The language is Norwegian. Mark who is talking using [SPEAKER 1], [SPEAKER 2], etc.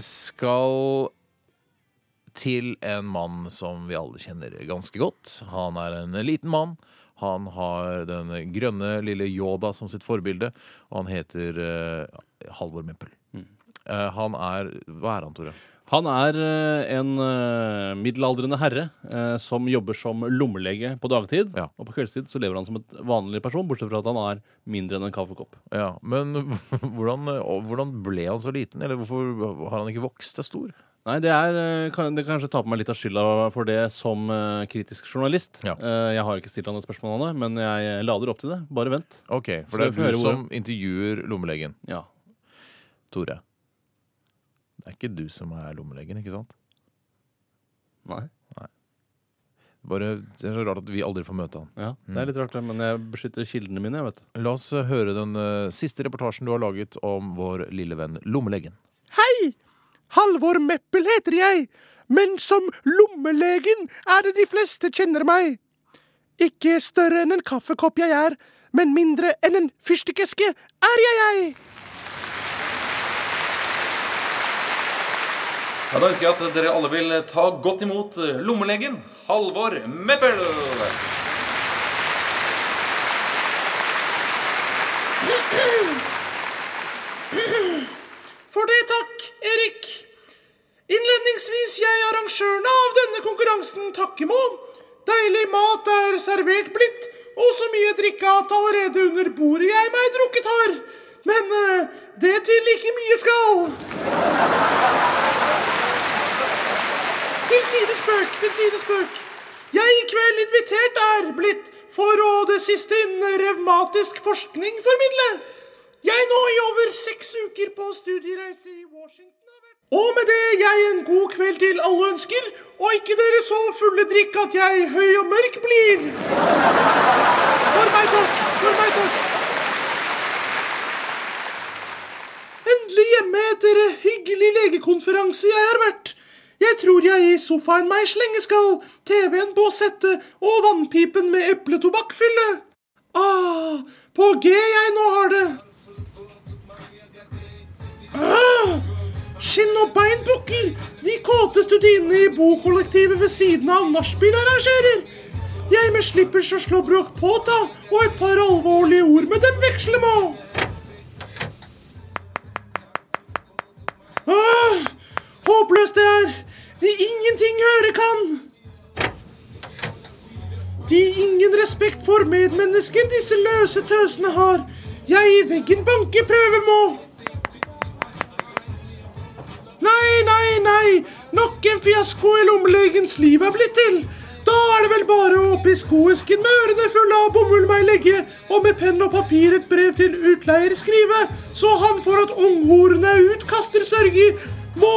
[SPEAKER 1] skal til en mann som vi alle kjenner ganske godt. Han er en liten mann. Han har den grønne lille Yoda som sitt forbilde, og han heter uh, Halvor Meppel. Uh, han er Hva er han, Tore?
[SPEAKER 2] Han er eh, en eh, middelaldrende herre eh, som jobber som lommelege på dagtid.
[SPEAKER 1] Ja.
[SPEAKER 2] Og på kveldstid så lever han som et vanlig person, bortsett fra at han er mindre enn en kaffekopp.
[SPEAKER 1] Ja, Men hvordan, hvordan ble han så liten? Eller hvorfor har han ikke vokst seg stor?
[SPEAKER 2] Nei, det er kan, Det kanskje tar på meg litt av skylda for det som kritisk journalist.
[SPEAKER 1] Ja.
[SPEAKER 2] Jeg har ikke stilt han det spørsmålet, men jeg lader opp til det. Bare vent.
[SPEAKER 1] Ok,
[SPEAKER 2] Så
[SPEAKER 1] For det er du som intervjuer lommelegen.
[SPEAKER 2] Ja.
[SPEAKER 1] Tore. Det er ikke du som er lommelegen, ikke sant?
[SPEAKER 2] Nei.
[SPEAKER 1] Bare, Det er så rart at vi aldri får møte han.
[SPEAKER 2] Ja, Det er litt rart, men jeg beskytter kildene mine, jeg, vet du.
[SPEAKER 1] La oss høre den eh, siste reportasjen du har laget om vår lille venn lommelegen.
[SPEAKER 3] Hei! Halvor Meppel heter jeg, men som lommelegen er det de fleste kjenner meg. Ikke større enn en kaffekopp jeg er, men mindre enn en fyrstikkeske er jeg jeg.
[SPEAKER 4] Ja, Da ønsker jeg at dere alle vil ta godt imot lommelegen Halvor Meppel.
[SPEAKER 3] For det takk, Erik. Innledningsvis jeg arrangøren av denne konkurransen takke må. Deilig mat er servert blitt, og så mye drikke at allerede under bordet jeg meg drukket har. Men eh, det til ikke mye skal. Til sidespøk, til sidespøk. Jeg i kveld invitert er blitt for å det siste innen revmatisk forskning formidle. Jeg nå i over seks uker på studiereise i Washington. Og med det jeg en god kveld til alle ønsker, og ikke dere så fulle drikk at jeg høy og mørk blir. For meg takk, for meg takk. Endelig hjemme etter hyggelig legekonferanse jeg har vært. Jeg tror jeg i sofaen meg slenge skal, TV-en på settet og vannpipen med epletobakk fylle. Ah, på G jeg nå har det. Ah, skinn og bein bukker, de kåte studiene i bokollektivet ved siden av nachspiel arrangerer. Jeg med slippers og slåbrok påta, og et par alvorlige ord ingen respekt for medmennesker disse løse tøsene har. Jeg i veggen banke prøve må. Nei, nei, nei, nok en fiasko i lommelegens liv er blitt til. Da er det vel bare å oppi skoesken med ørene fulle av bomull meg legge, og med penn og papir et brev til utleier skrive, så han for at unghorene utkaster sørger, må